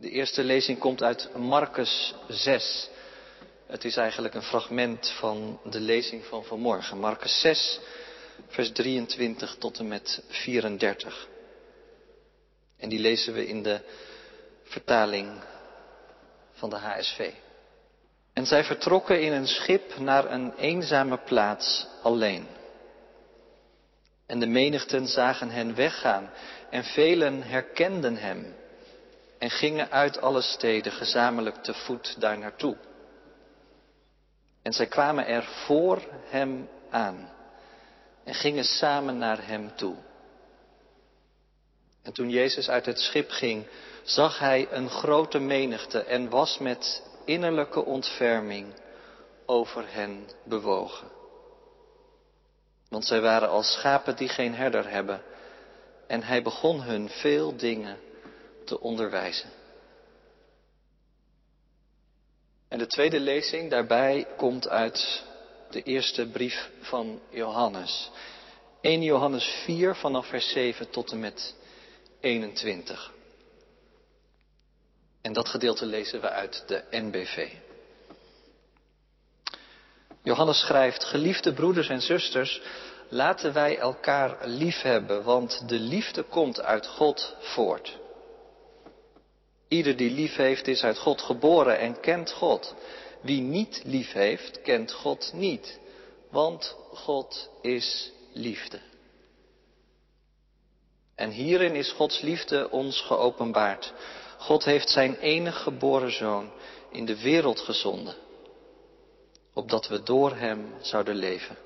De eerste lezing komt uit Marcus 6. Het is eigenlijk een fragment van de lezing van vanmorgen. Marcus 6, vers 23 tot en met 34. En die lezen we in de vertaling van de HSV. En zij vertrokken in een schip naar een eenzame plaats alleen. En de menigten zagen hen weggaan en velen herkenden hem en gingen uit alle steden gezamenlijk te voet daar naartoe. En zij kwamen er voor hem aan en gingen samen naar hem toe. En toen Jezus uit het schip ging, zag hij een grote menigte en was met innerlijke ontferming over hen bewogen. Want zij waren als schapen die geen herder hebben. En hij begon hun veel dingen te onderwijzen. En de tweede lezing daarbij komt uit de eerste brief van Johannes. 1 Johannes 4 vanaf vers 7 tot en met 21. En dat gedeelte lezen we uit de NBV. Johannes schrijft, geliefde broeders en zusters, laten wij elkaar lief hebben, want de liefde komt uit God voort. Ieder die lief heeft is uit God geboren en kent God. Wie niet lief heeft, kent God niet, want God is liefde. En hierin is Gods liefde ons geopenbaard. God heeft zijn enige geboren zoon in de wereld gezonden, opdat we door hem zouden leven.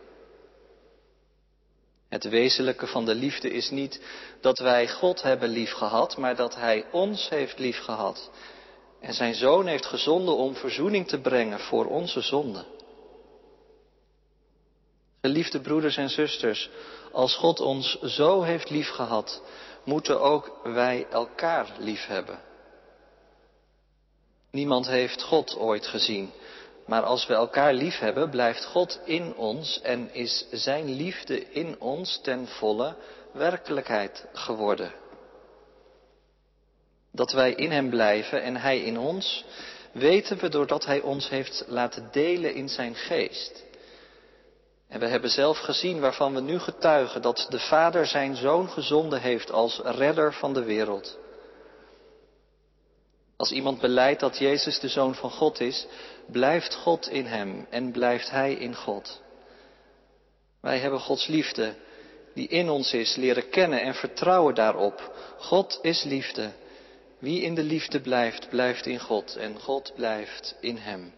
Het wezenlijke van de liefde is niet dat wij God hebben liefgehad, maar dat Hij ons heeft liefgehad en zijn zoon heeft gezonden om verzoening te brengen voor onze zonden. Geliefde broeders en zusters, als God ons zo heeft liefgehad, moeten ook wij elkaar lief hebben. Niemand heeft God ooit gezien. Maar als we elkaar lief hebben, blijft God in ons en is Zijn liefde in ons ten volle werkelijkheid geworden. Dat wij in Hem blijven en Hij in ons, weten we doordat Hij ons heeft laten delen in Zijn geest. En we hebben zelf gezien waarvan we nu getuigen dat de Vader Zijn Zoon gezonden heeft als redder van de wereld. Als iemand beleidt dat Jezus de Zoon van God is, blijft God in hem en blijft Hij in God. Wij hebben Gods liefde, die in ons is, leren kennen en vertrouwen daarop. God is liefde. Wie in de liefde blijft, blijft in God en God blijft in Hem.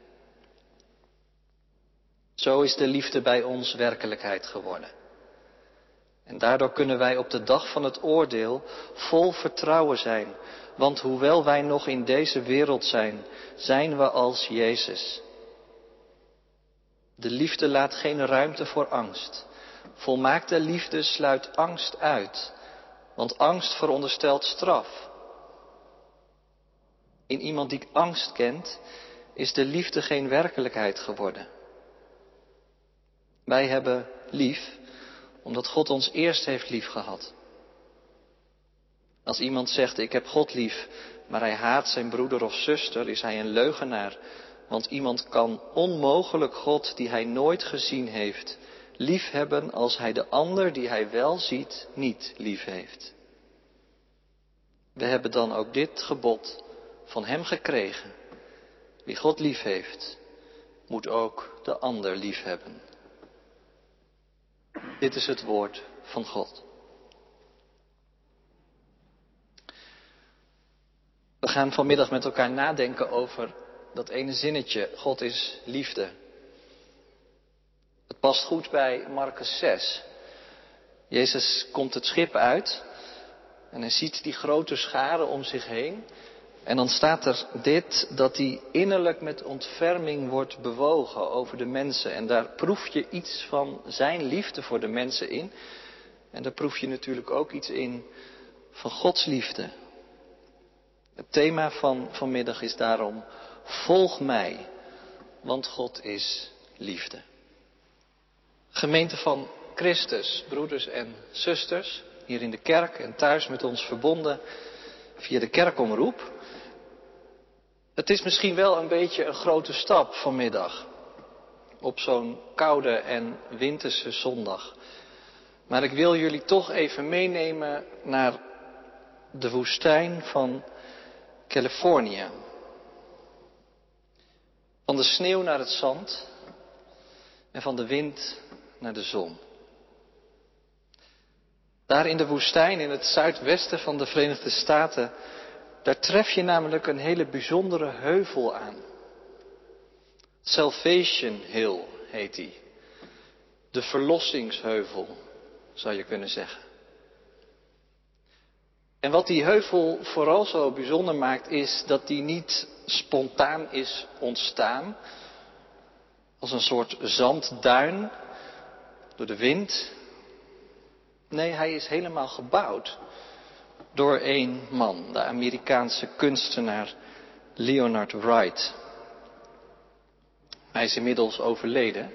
Zo is de liefde bij ons werkelijkheid geworden. En daardoor kunnen wij op de dag van het oordeel vol vertrouwen zijn want hoewel wij nog in deze wereld zijn, zijn we als Jezus. De liefde laat geen ruimte voor angst. Volmaakte liefde sluit angst uit, want angst veronderstelt straf. In iemand die angst kent, is de liefde geen werkelijkheid geworden. Wij hebben lief, omdat God ons eerst heeft lief gehad. Als iemand zegt, ik heb God lief, maar hij haat zijn broeder of zuster, is hij een leugenaar. Want iemand kan onmogelijk God, die hij nooit gezien heeft, lief hebben als hij de ander, die hij wel ziet, niet lief heeft. We hebben dan ook dit gebod van hem gekregen. Wie God lief heeft, moet ook de ander lief hebben. Dit is het woord van God. We gaan vanmiddag met elkaar nadenken over dat ene zinnetje, God is liefde. Het past goed bij Marcus 6. Jezus komt het schip uit en hij ziet die grote scharen om zich heen. En dan staat er dit, dat hij innerlijk met ontferming wordt bewogen over de mensen. En daar proef je iets van zijn liefde voor de mensen in. En daar proef je natuurlijk ook iets in van Gods liefde het thema van vanmiddag is daarom, volg mij, want God is liefde. Gemeente van Christus, broeders en zusters, hier in de kerk en thuis met ons verbonden via de kerkomroep. Het is misschien wel een beetje een grote stap vanmiddag. Op zo'n koude en winterse zondag. Maar ik wil jullie toch even meenemen naar de woestijn van Californië. Van de sneeuw naar het zand en van de wind naar de zon. Daar in de woestijn in het zuidwesten van de Verenigde Staten, daar tref je namelijk een hele bijzondere heuvel aan. Salvation Hill heet die. De verlossingsheuvel, zou je kunnen zeggen. En wat die heuvel vooral zo bijzonder maakt, is dat die niet spontaan is ontstaan, als een soort zandduin door de wind. Nee, hij is helemaal gebouwd door één man, de Amerikaanse kunstenaar Leonard Wright. Hij is inmiddels overleden,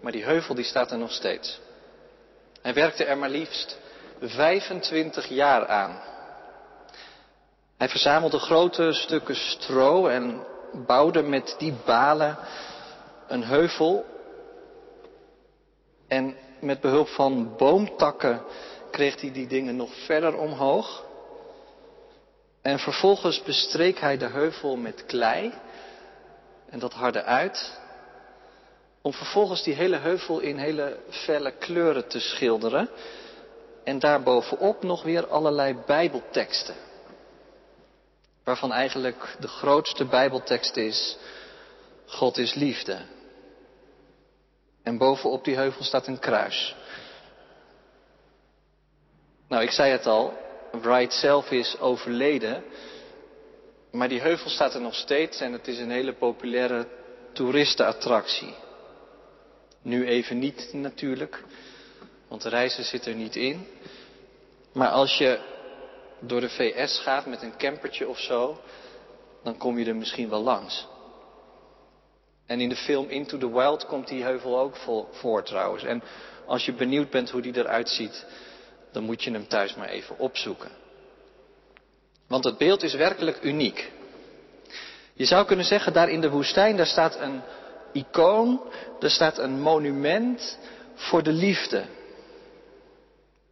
maar die heuvel die staat er nog steeds. Hij werkte er maar liefst 25 jaar aan. Hij verzamelde grote stukken stro en bouwde met die balen een heuvel. En met behulp van boomtakken kreeg hij die dingen nog verder omhoog. En vervolgens bestreek hij de heuvel met klei en dat harde uit. Om vervolgens die hele heuvel in hele felle kleuren te schilderen. En daarbovenop nog weer allerlei bijbelteksten. Waarvan eigenlijk de grootste bijbeltekst is, God is liefde. En bovenop die heuvel staat een kruis. Nou, ik zei het al, Wright zelf is overleden. Maar die heuvel staat er nog steeds en het is een hele populaire toeristenattractie. Nu even niet natuurlijk, want de reizen zit er niet in. Maar als je door de VS gaat met een campertje of zo, dan kom je er misschien wel langs. En in de film Into the Wild komt die heuvel ook voor trouwens. En als je benieuwd bent hoe die eruit ziet, dan moet je hem thuis maar even opzoeken. Want het beeld is werkelijk uniek. Je zou kunnen zeggen, daar in de woestijn, daar staat een icoon, daar staat een monument voor de liefde.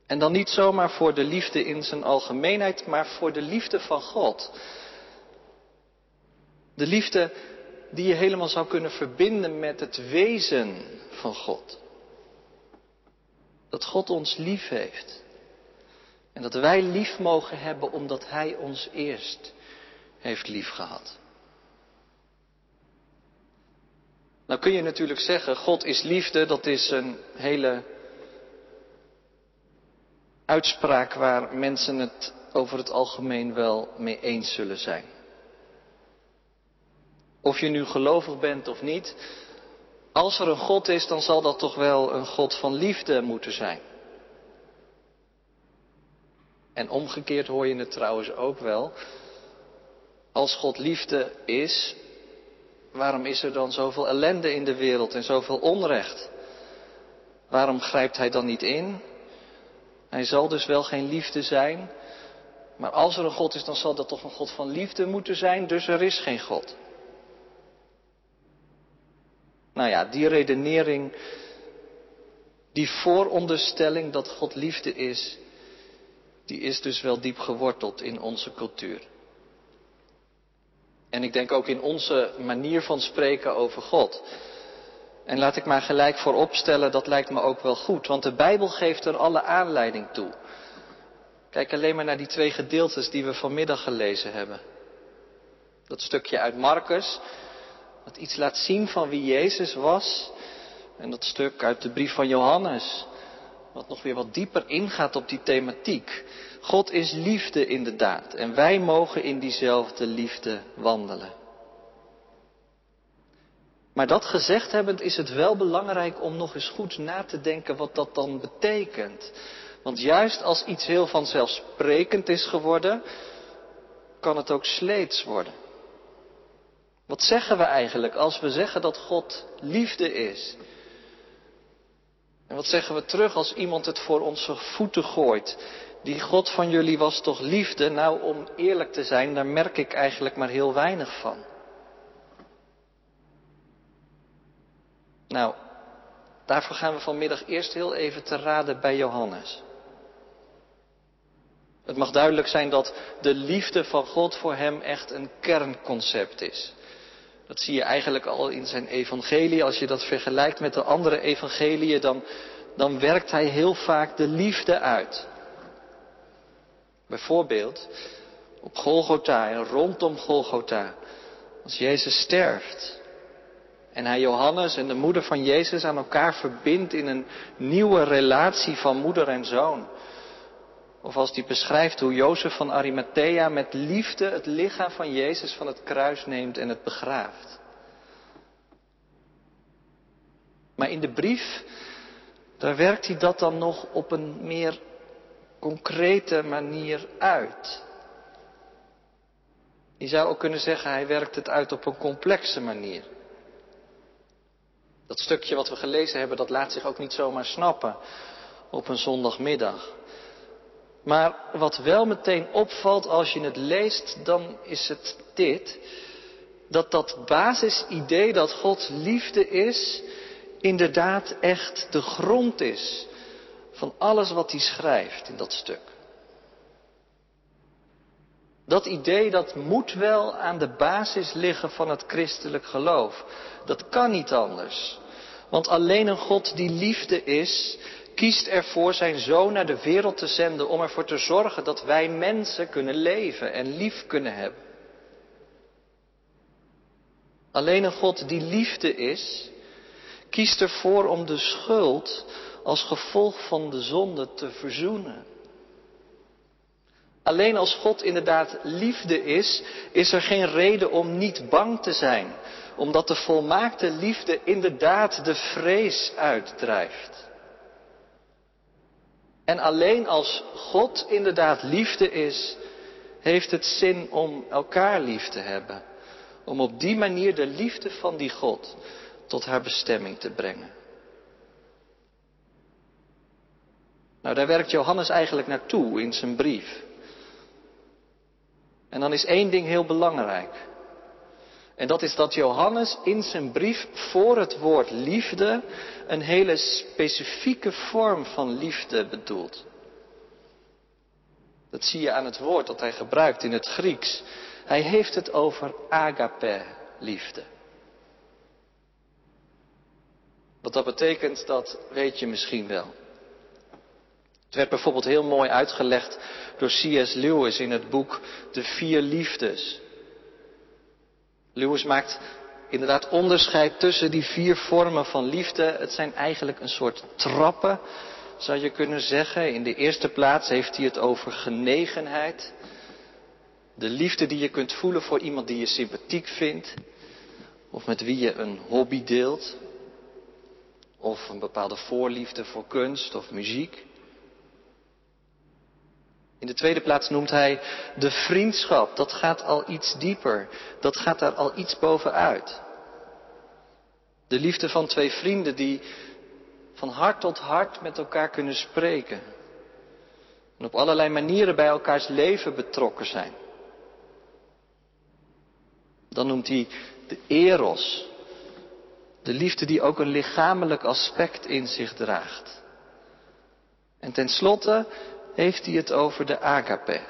En dan niet zomaar voor de liefde in zijn algemeenheid, maar voor de liefde van God. De liefde die je helemaal zou kunnen verbinden met het wezen van God. Dat God ons lief heeft. En dat wij lief mogen hebben omdat Hij ons eerst heeft lief gehad. Nou kun je natuurlijk zeggen, God is liefde, dat is een hele uitspraak waar mensen het over het algemeen wel mee eens zullen zijn. Of je nu gelovig bent of niet, als er een God is, dan zal dat toch wel een God van liefde moeten zijn. En omgekeerd hoor je het trouwens ook wel. Als God liefde is, waarom is er dan zoveel ellende in de wereld en zoveel onrecht? Waarom grijpt Hij dan niet in? Hij zal dus wel geen liefde zijn, maar als er een God is, dan zal dat toch een God van liefde moeten zijn, dus er is geen God. Nou ja, die redenering, die vooronderstelling dat God liefde is, die is dus wel diep geworteld in onze cultuur. En ik denk ook in onze manier van spreken over God. En laat ik maar gelijk vooropstellen, dat lijkt me ook wel goed, want de Bijbel geeft er alle aanleiding toe. Kijk alleen maar naar die twee gedeeltes die we vanmiddag gelezen hebben. Dat stukje uit Marcus, dat iets laat zien van wie Jezus was. En dat stuk uit de brief van Johannes, wat nog weer wat dieper ingaat op die thematiek. God is liefde inderdaad en wij mogen in diezelfde liefde wandelen. Maar dat gezegd hebbend is het wel belangrijk om nog eens goed na te denken wat dat dan betekent. Want juist als iets heel vanzelfsprekend is geworden, kan het ook sleets worden. Wat zeggen we eigenlijk als we zeggen dat God liefde is? En wat zeggen we terug als iemand het voor onze voeten gooit? die God van jullie was toch liefde? Nou, om eerlijk te zijn, daar merk ik eigenlijk maar heel weinig van. Nou, daarvoor gaan we vanmiddag eerst heel even te raden bij Johannes. Het mag duidelijk zijn dat de liefde van God voor hem echt een kernconcept is. Dat zie je eigenlijk al in zijn evangelie. Als je dat vergelijkt met de andere evangeliën, dan, dan werkt hij heel vaak de liefde uit. Bijvoorbeeld op Golgotha en rondom Golgotha. Als Jezus sterft. En hij Johannes en de moeder van Jezus aan elkaar verbindt in een nieuwe relatie van moeder en zoon. Of als hij beschrijft hoe Jozef van Arimathea met liefde het lichaam van Jezus van het kruis neemt en het begraaft. Maar in de brief, daar werkt hij dat dan nog op een meer concrete manier uit. Je zou ook kunnen zeggen, hij werkt het uit op een complexe manier. Dat stukje wat we gelezen hebben, dat laat zich ook niet zomaar snappen op een zondagmiddag. Maar wat wel meteen opvalt als je het leest, dan is het dit. Dat dat basisidee dat God liefde is, inderdaad echt de grond is van alles wat hij schrijft in dat stuk. Dat idee dat moet wel aan de basis liggen van het christelijk geloof. Dat kan niet anders. Want alleen een God die liefde is, kiest ervoor zijn zoon naar de wereld te zenden om ervoor te zorgen dat wij mensen kunnen leven en lief kunnen hebben. Alleen een God die liefde is, kiest ervoor om de schuld als gevolg van de zonde te verzoenen. Alleen als God inderdaad liefde is, is er geen reden om niet bang te zijn, omdat de volmaakte liefde inderdaad de vrees uitdrijft. En alleen als God inderdaad liefde is, heeft het zin om elkaar lief te hebben. Om op die manier de liefde van die God tot haar bestemming te brengen. Nou, daar werkt Johannes eigenlijk naartoe in zijn brief. En dan is één ding heel belangrijk. En dat is dat Johannes in zijn brief voor het woord liefde een hele specifieke vorm van liefde bedoelt. Dat zie je aan het woord dat hij gebruikt in het Grieks. Hij heeft het over agape liefde. Wat dat betekent, dat weet je misschien wel. Het werd bijvoorbeeld heel mooi uitgelegd door C.S. Lewis in het boek De Vier Liefdes. Lewis maakt inderdaad onderscheid tussen die vier vormen van liefde. Het zijn eigenlijk een soort trappen, zou je kunnen zeggen. In de eerste plaats heeft hij het over genegenheid. De liefde die je kunt voelen voor iemand die je sympathiek vindt. Of met wie je een hobby deelt. Of een bepaalde voorliefde voor kunst of muziek. In de tweede plaats noemt hij de vriendschap. Dat gaat al iets dieper. Dat gaat daar al iets bovenuit. De liefde van twee vrienden die van hart tot hart met elkaar kunnen spreken. En op allerlei manieren bij elkaars leven betrokken zijn. Dan noemt hij de eros. De liefde die ook een lichamelijk aspect in zich draagt. En tenslotte heeft hij het over de agape.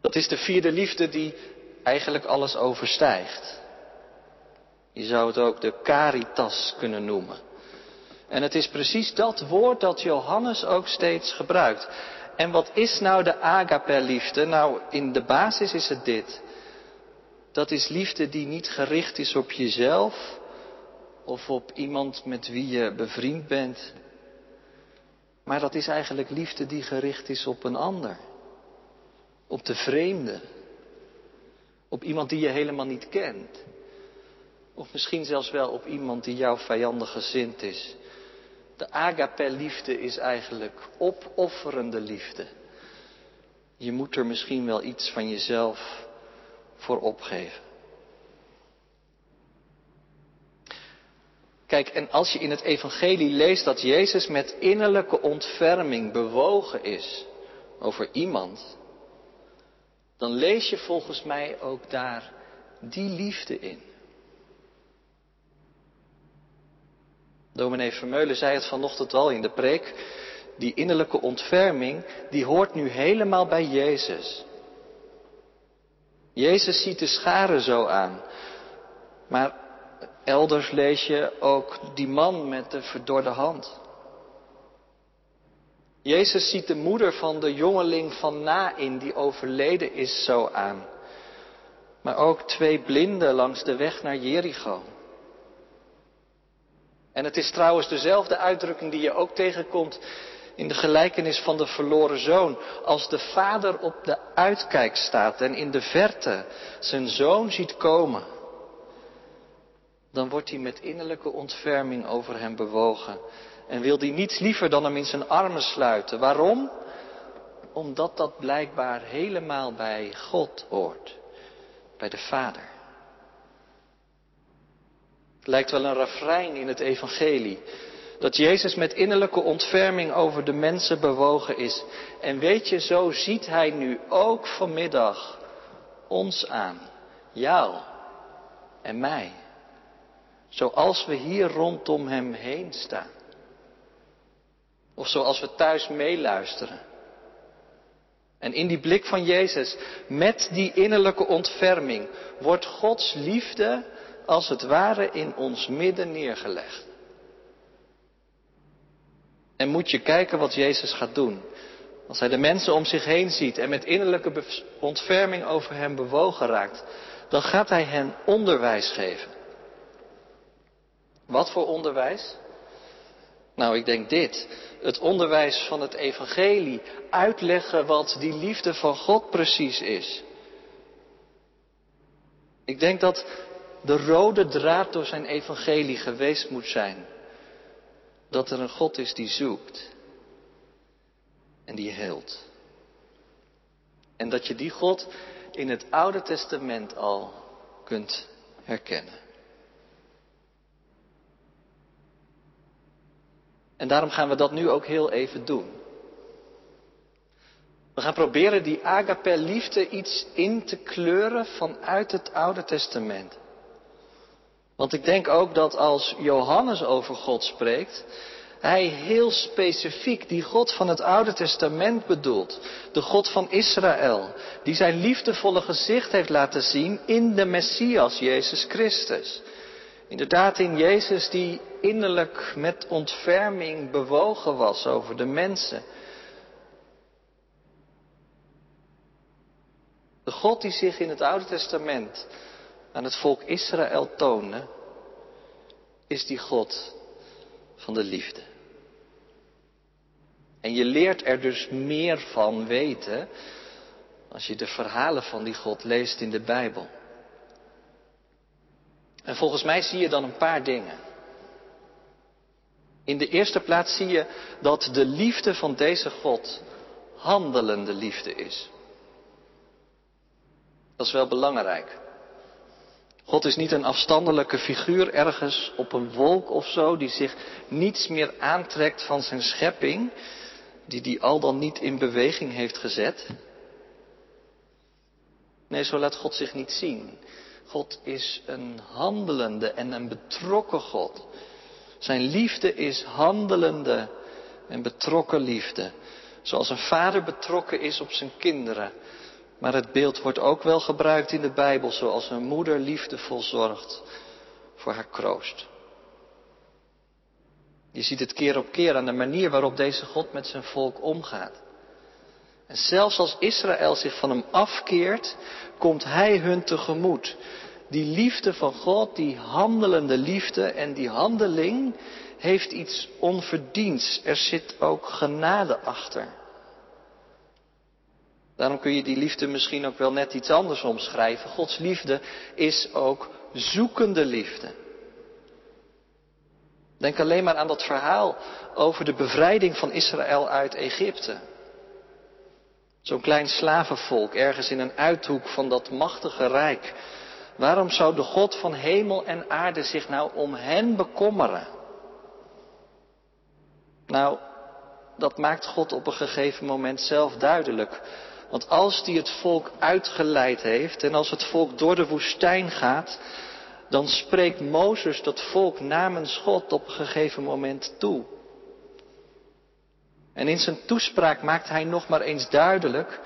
Dat is de vierde liefde die eigenlijk alles overstijgt. Je zou het ook de caritas kunnen noemen. En het is precies dat woord dat Johannes ook steeds gebruikt. En wat is nou de agape-liefde? Nou, in de basis is het dit. Dat is liefde die niet gericht is op jezelf of op iemand met wie je bevriend bent. Maar dat is eigenlijk liefde die gericht is op een ander. Op de vreemde. Op iemand die je helemaal niet kent. Of misschien zelfs wel op iemand die jou vijandig gezind is. De agape-liefde is eigenlijk opofferende liefde. Je moet er misschien wel iets van jezelf voor opgeven. Kijk, en als je in het evangelie leest dat Jezus met innerlijke ontferming bewogen is over iemand, dan lees je volgens mij ook daar die liefde in. Dominee Vermeulen zei het vanochtend al in de preek. Die innerlijke ontferming, die hoort nu helemaal bij Jezus. Jezus ziet de scharen zo aan. Maar elders lees je ook die man met de verdorde hand. Jezus ziet de moeder van de jongeling van Nain die overleden is zo aan. Maar ook twee blinden langs de weg naar Jericho. En het is trouwens dezelfde uitdrukking die je ook tegenkomt in de gelijkenis van de verloren zoon. Als de vader op de uitkijk staat en in de verte zijn zoon ziet komen, dan wordt hij met innerlijke ontferming over hem bewogen. En wil hij niets liever dan hem in zijn armen sluiten. Waarom? Omdat dat blijkbaar helemaal bij God hoort. Bij de Vader. Het lijkt wel een refrein in het evangelie. Dat Jezus met innerlijke ontferming over de mensen bewogen is. En weet je, zo ziet Hij nu ook vanmiddag ons aan. Jou en mij. Zoals we hier rondom Hem heen staan. Of zoals we thuis meeluisteren. En in die blik van Jezus, met die innerlijke ontferming, wordt Gods liefde als het ware in ons midden neergelegd. En moet je kijken wat Jezus gaat doen. Als hij de mensen om zich heen ziet en met innerlijke ontferming over hem bewogen raakt, dan gaat hij hen onderwijs geven. Wat voor onderwijs? Nou, ik denk dit. Het onderwijs van het evangelie. Uitleggen wat die liefde van God precies is. Ik denk dat de rode draad door zijn evangelie geweest moet zijn. Dat er een God is die zoekt en die heelt. En dat je die God in het Oude Testament al kunt herkennen. En daarom gaan we dat nu ook heel even doen. We gaan proberen die agape liefde iets in te kleuren vanuit het Oude Testament. Want ik denk ook dat als Johannes over God spreekt, hij heel specifiek die God van het Oude Testament bedoelt. De God van Israël, die zijn liefdevolle gezicht heeft laten zien in de Messias, Jezus Christus. Inderdaad in Jezus die innerlijk met ontferming bewogen was over de mensen. De God die zich in het Oude Testament aan het volk Israël tonen, is die God van de liefde. En je leert er dus meer van weten als je de verhalen van die God leest in de Bijbel. En volgens mij zie je dan een paar dingen. In de eerste plaats zie je dat de liefde van deze God handelende liefde is. Dat is wel belangrijk. God is niet een afstandelijke figuur ergens op een wolk of zo, die zich niets meer aantrekt van zijn schepping, die die al dan niet in beweging heeft gezet. Nee, zo laat God zich niet zien. God is een handelende en een betrokken God. Zijn liefde is handelende en betrokken liefde. Zoals een vader betrokken is op zijn kinderen. Maar het beeld wordt ook wel gebruikt in de Bijbel zoals een moeder liefdevol zorgt voor haar kroost. Je ziet het keer op keer aan de manier waarop deze God met zijn volk omgaat. En zelfs als Israël zich van hem afkeert, komt hij hun tegemoet. Die liefde van God, die handelende liefde en die handeling heeft iets onverdiends. Er zit ook genade achter. Daarom kun je die liefde misschien ook wel net iets anders omschrijven. Gods liefde is ook zoekende liefde. Denk alleen maar aan dat verhaal over de bevrijding van Israël uit Egypte. Zo'n klein slavenvolk ergens in een uithoek van dat machtige rijk Waarom zou de God van hemel en aarde zich nou om hen bekommeren? Nou, dat maakt God op een gegeven moment zelf duidelijk. Want als hij het volk uitgeleid heeft en als het volk door de woestijn gaat, dan spreekt Mozes dat volk namens God op een gegeven moment toe. En in zijn toespraak maakt hij nog maar eens duidelijk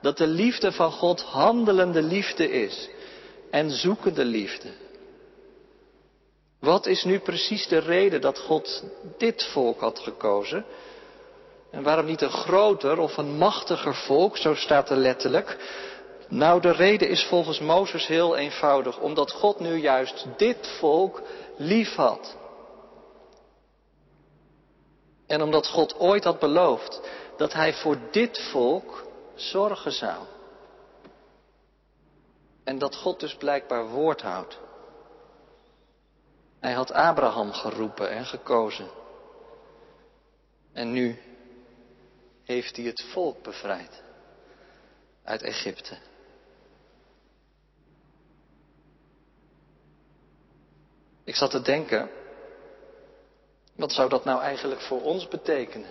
dat de liefde van God handelende liefde is en zoekende liefde. Wat is nu precies de reden dat God dit volk had gekozen? En waarom niet een groter of een machtiger volk, zo staat er letterlijk. Nou, de reden is volgens Mozes heel eenvoudig, omdat God nu juist dit volk lief had. En omdat God ooit had beloofd dat hij voor dit volk zorgen zou. En dat God dus blijkbaar woord houdt. Hij had Abraham geroepen en gekozen. En nu heeft hij het volk bevrijd uit Egypte. Ik zat te denken, wat zou dat nou eigenlijk voor ons betekenen?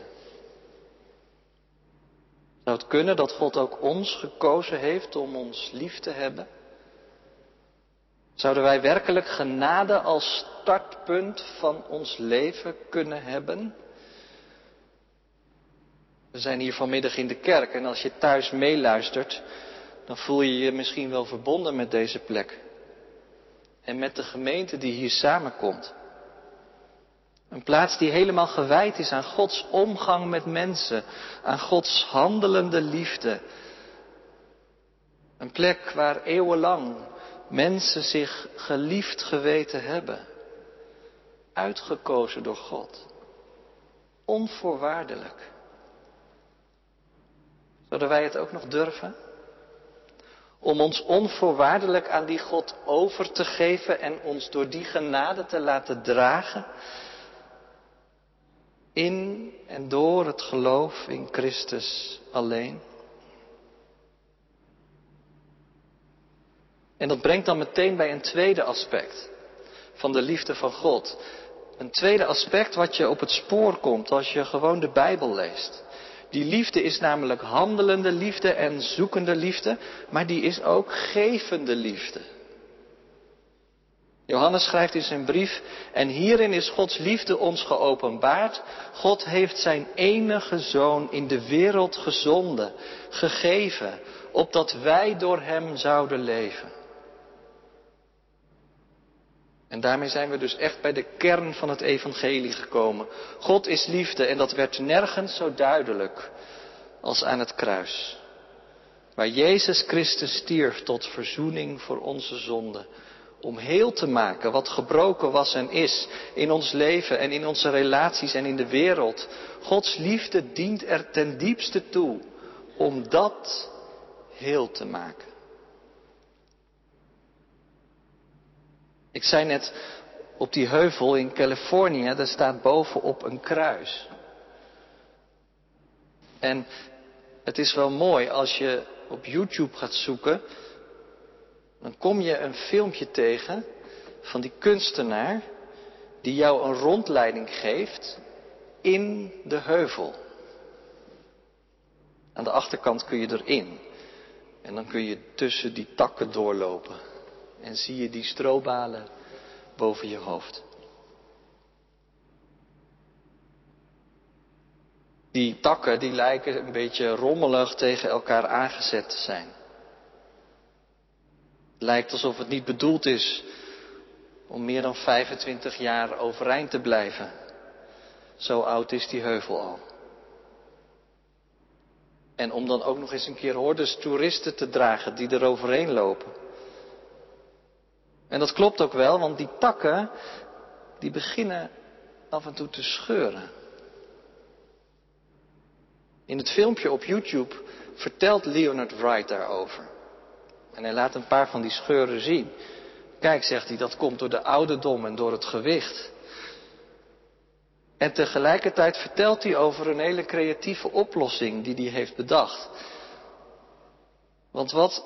Zou het kunnen dat God ook ons gekozen heeft om ons lief te hebben? Zouden wij werkelijk genade als startpunt van ons leven kunnen hebben? We zijn hier vanmiddag in de kerk en als je thuis meeluistert, dan voel je je misschien wel verbonden met deze plek. En met de gemeente die hier samenkomt. Een plaats die helemaal gewijd is aan Gods omgang met mensen, aan Gods handelende liefde. Een plek waar eeuwenlang mensen zich geliefd geweten hebben. Uitgekozen door God. Onvoorwaardelijk. Zouden wij het ook nog durven? Om ons onvoorwaardelijk aan die God over te geven en ons door die genade te laten dragen. In en door het geloof in Christus alleen. En dat brengt dan meteen bij een tweede aspect van de liefde van God. Een tweede aspect wat je op het spoor komt als je gewoon de Bijbel leest. Die liefde is namelijk handelende liefde en zoekende liefde, maar die is ook gevende liefde. Johannes schrijft in zijn brief, en hierin is Gods liefde ons geopenbaard. God heeft zijn enige zoon in de wereld gezonden, gegeven, opdat wij door hem zouden leven. En daarmee zijn we dus echt bij de kern van het evangelie gekomen. God is liefde en dat werd nergens zo duidelijk als aan het kruis. Waar Jezus Christus stierf tot verzoening voor onze zonden. Om heel te maken wat gebroken was en is in ons leven en in onze relaties en in de wereld. Gods liefde dient er ten diepste toe om dat heel te maken. Ik zei net, op die heuvel in Californië, daar staat bovenop een kruis. En het is wel mooi als je op YouTube gaat zoeken, dan kom je een filmpje tegen van die kunstenaar die jou een rondleiding geeft in de heuvel. Aan de achterkant kun je erin. En dan kun je tussen die takken doorlopen en zie je die strobalen boven je hoofd. Die takken die lijken een beetje rommelig tegen elkaar aangezet te zijn. Lijkt alsof het niet bedoeld is om meer dan 25 jaar overeind te blijven. Zo oud is die heuvel al. En om dan ook nog eens een keer hordes toeristen te dragen die er overheen lopen. En dat klopt ook wel, want die takken, die beginnen af en toe te scheuren. In het filmpje op YouTube vertelt Leonard Wright daarover. En hij laat een paar van die scheuren zien. Kijk, zegt hij, dat komt door de ouderdom en door het gewicht. En tegelijkertijd vertelt hij over een hele creatieve oplossing die hij heeft bedacht. Want wat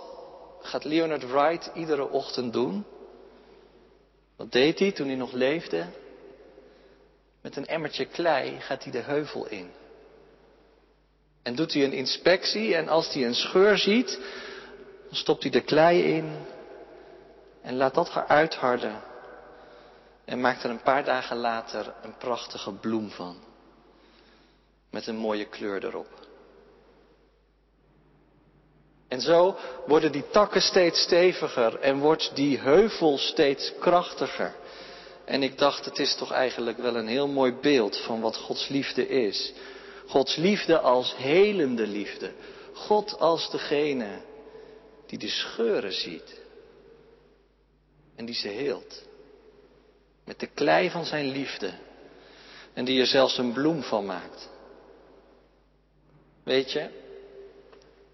gaat Leonard Wright iedere ochtend doen? Wat deed hij toen hij nog leefde? Met een emmertje klei gaat hij de heuvel in. En doet hij een inspectie en als hij een scheur ziet, dan stopt hij de klei in en laat dat gaan uitharden. En maakt er een paar dagen later een prachtige bloem van. Met een mooie kleur erop. En zo worden die takken steeds steviger en wordt die heuvel steeds krachtiger. En ik dacht, het is toch eigenlijk wel een heel mooi beeld van wat Gods liefde is. Gods liefde als helende liefde. God als degene die de scheuren ziet. En die ze heelt. Met de klei van zijn liefde. En die er zelfs een bloem van maakt. Weet je,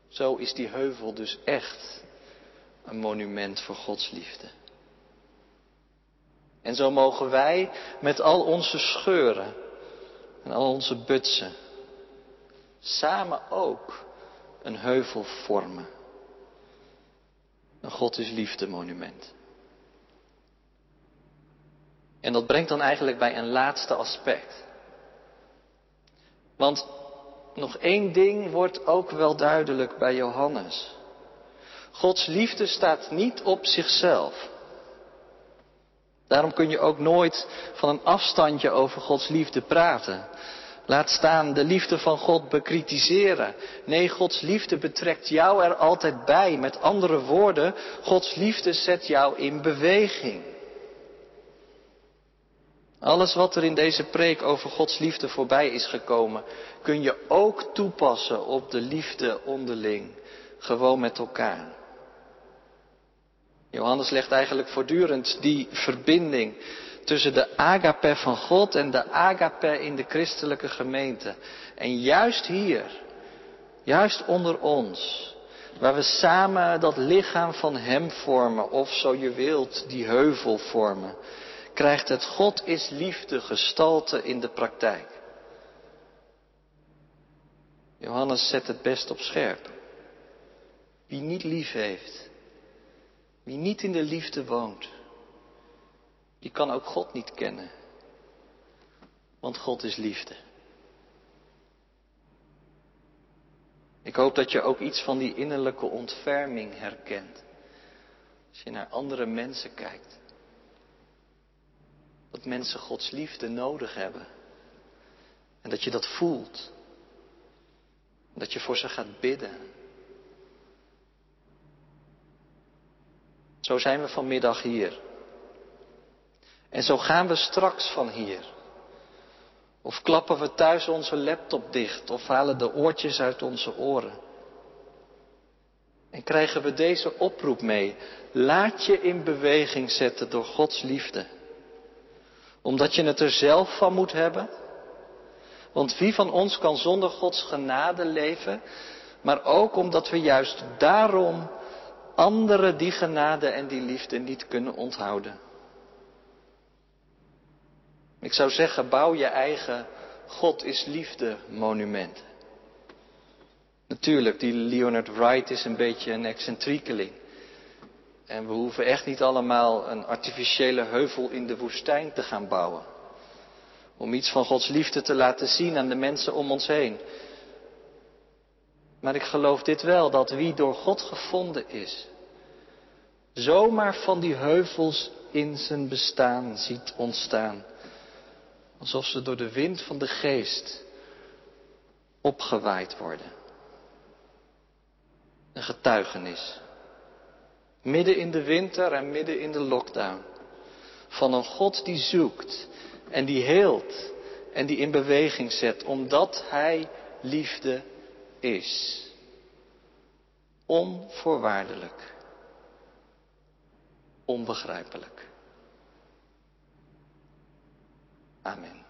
zo is die heuvel dus echt een monument voor Gods liefde. En zo mogen wij met al onze scheuren en al onze butsen samen ook een heuvel vormen. Een God is liefde monument. En dat brengt dan eigenlijk bij een laatste aspect. Want nog één ding wordt ook wel duidelijk bij Johannes. Gods liefde staat niet op zichzelf. Daarom kun je ook nooit van een afstandje over Gods liefde praten. Laat staan de liefde van God bekritiseren. Nee, Gods liefde betrekt jou er altijd bij. Met andere woorden, Gods liefde zet jou in beweging. Alles wat er in deze preek over Gods liefde voorbij is gekomen, kun je ook toepassen op de liefde onderling. Gewoon met elkaar. Johannes legt eigenlijk voortdurend die verbinding tussen de agape van God en de agape in de christelijke gemeente. En juist hier, juist onder ons, waar we samen dat lichaam van Hem vormen, of zo je wilt, die heuvel vormen, krijgt het God is liefde gestalte in de praktijk. Johannes zet het best op scherp. Wie niet lief heeft, wie niet in de liefde woont, die kan ook God niet kennen. Want God is liefde. Ik hoop dat je ook iets van die innerlijke ontferming herkent. Als je naar andere mensen kijkt. Dat mensen Gods liefde nodig hebben. En dat je dat voelt. Dat je voor ze gaat bidden. Zo zijn we vanmiddag hier. En zo gaan we straks van hier. Of klappen we thuis onze laptop dicht of halen de oortjes uit onze oren. En krijgen we deze oproep mee. Laat je in beweging zetten door Gods liefde. Omdat je het er zelf van moet hebben. Want wie van ons kan zonder Gods genade leven? Maar ook omdat we juist daarom anderen die genade en die liefde niet kunnen onthouden. Ik zou zeggen, bouw je eigen God is liefde monument. Natuurlijk, die Leonard Wright is een beetje een excentriekeling. En we hoeven echt niet allemaal een artificiële heuvel in de woestijn te gaan bouwen. Om iets van Gods liefde te laten zien aan de mensen om ons heen. Maar ik geloof dit wel, dat wie door God gevonden is, zomaar van die heuvels in zijn bestaan ziet ontstaan. Alsof ze door de wind van de geest opgewaaid worden. Een getuigenis. Midden in de winter en midden in de lockdown. Van een God die zoekt en die heelt en die in beweging zet omdat Hij liefde is. Onvoorwaardelijk. Onbegrijpelijk. Amén.